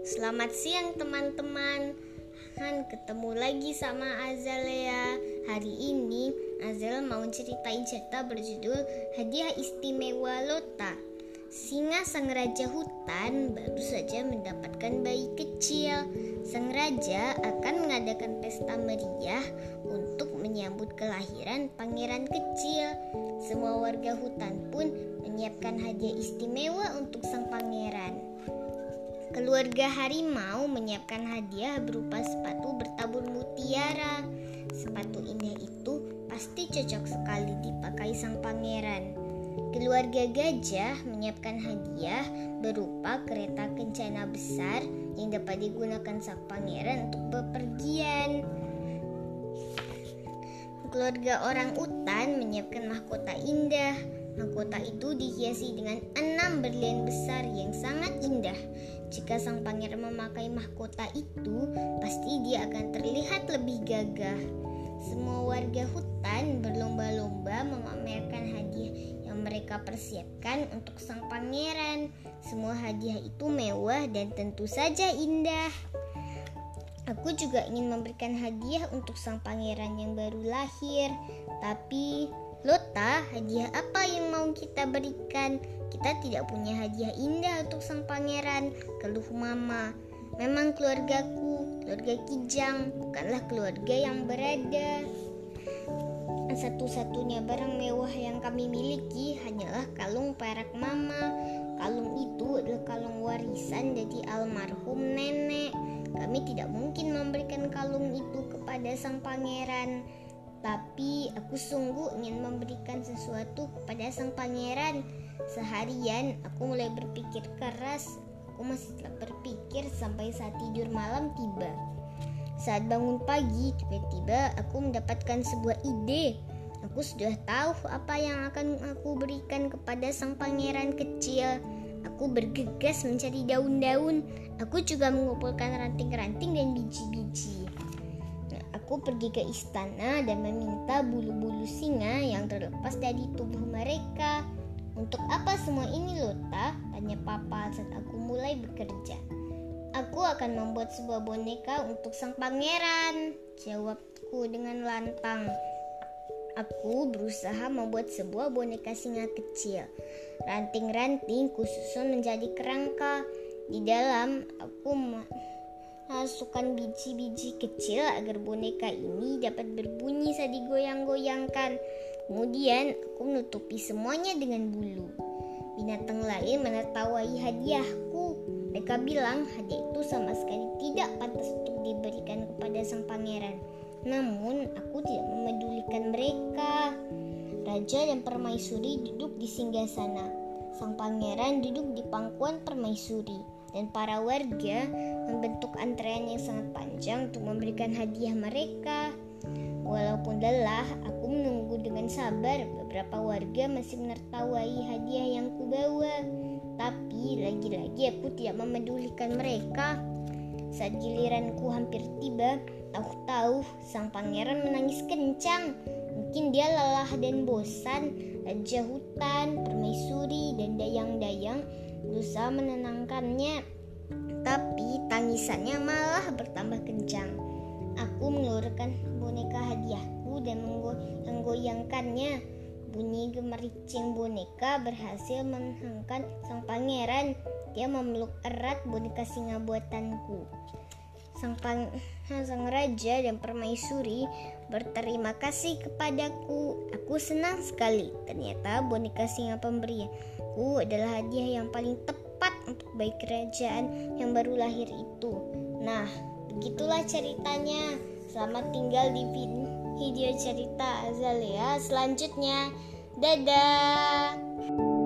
Selamat siang teman-teman. Han ketemu lagi sama Azalea. Hari ini Azal mau ceritain cerita berjudul Hadiah Istimewa Lota Singa sang raja hutan baru saja mendapatkan bayi kecil. Sang raja akan mengadakan pesta meriah untuk menyambut kelahiran pangeran kecil. Semua warga hutan pun menyiapkan hadiah istimewa untuk sang pangeran Keluarga harimau menyiapkan hadiah berupa sepatu bertabur mutiara. Sepatu indah itu pasti cocok sekali dipakai sang pangeran. Keluarga gajah menyiapkan hadiah berupa kereta kencana besar yang dapat digunakan sang pangeran untuk bepergian. Keluarga orang utan menyiapkan mahkota indah Mahkota itu dihiasi dengan enam berlian besar yang sangat indah. Jika sang pangeran memakai mahkota itu, pasti dia akan terlihat lebih gagah. Semua warga hutan berlomba-lomba memamerkan hadiah yang mereka persiapkan untuk sang pangeran. Semua hadiah itu mewah dan tentu saja indah. Aku juga ingin memberikan hadiah untuk sang pangeran yang baru lahir, tapi Lota, hadiah apa yang mau kita berikan? Kita tidak punya hadiah indah untuk sang pangeran, keluh mama. Memang keluargaku, keluarga Kijang, bukanlah keluarga yang berada. Satu-satunya barang mewah yang kami miliki hanyalah kalung perak mama. Kalung itu adalah kalung warisan dari almarhum nenek. Kami tidak mungkin memberikan kalung itu kepada sang pangeran. Tapi aku sungguh ingin memberikan sesuatu kepada sang pangeran. Seharian aku mulai berpikir keras. Aku masih tak berpikir sampai saat tidur malam tiba. Saat bangun pagi, tiba-tiba aku mendapatkan sebuah ide. Aku sudah tahu apa yang akan aku berikan kepada sang pangeran kecil. Aku bergegas mencari daun-daun. Aku juga mengumpulkan ranting-ranting dan biji-biji. Aku pergi ke istana dan meminta bulu-bulu singa yang terlepas dari tubuh mereka. Untuk apa semua ini, Lota? Tanya papa saat aku mulai bekerja. Aku akan membuat sebuah boneka untuk sang pangeran, jawabku dengan lantang. Aku berusaha membuat sebuah boneka singa kecil. Ranting-ranting kususun menjadi kerangka. Di dalam, aku masukkan biji-biji kecil agar boneka ini dapat berbunyi saat digoyang-goyangkan. Kemudian aku menutupi semuanya dengan bulu. Binatang lain menertawai hadiahku. Mereka bilang hadiah itu sama sekali tidak pantas untuk diberikan kepada sang pangeran. Namun aku tidak memedulikan mereka. Raja dan permaisuri duduk di singgah sana. Sang pangeran duduk di pangkuan permaisuri dan para warga membentuk antrean yang sangat panjang untuk memberikan hadiah mereka. Walaupun lelah, aku menunggu dengan sabar. Beberapa warga masih menertawai hadiah yang kubawa. Tapi lagi-lagi aku tidak memedulikan mereka. Saat giliranku hampir tiba, tahu-tahu sang pangeran menangis kencang. Mungkin dia lelah dan bosan. Raja hutan, permaisuri, dan dayang-dayang berusaha menenangkannya, tapi tangisannya malah bertambah kencang. Aku mengeluarkan boneka hadiahku dan menggoyangkannya. Bunyi gemericing boneka berhasil menenangkan sang pangeran. Dia memeluk erat boneka singa buatanku. Sang, pang, sang raja dan permaisuri berterima kasih kepadaku. Aku senang sekali. Ternyata boneka singa pemberian Aku adalah hadiah yang paling tepat untuk bayi kerajaan yang baru lahir itu. Nah, begitulah ceritanya. Selamat tinggal di video cerita Azalea selanjutnya. Dadah.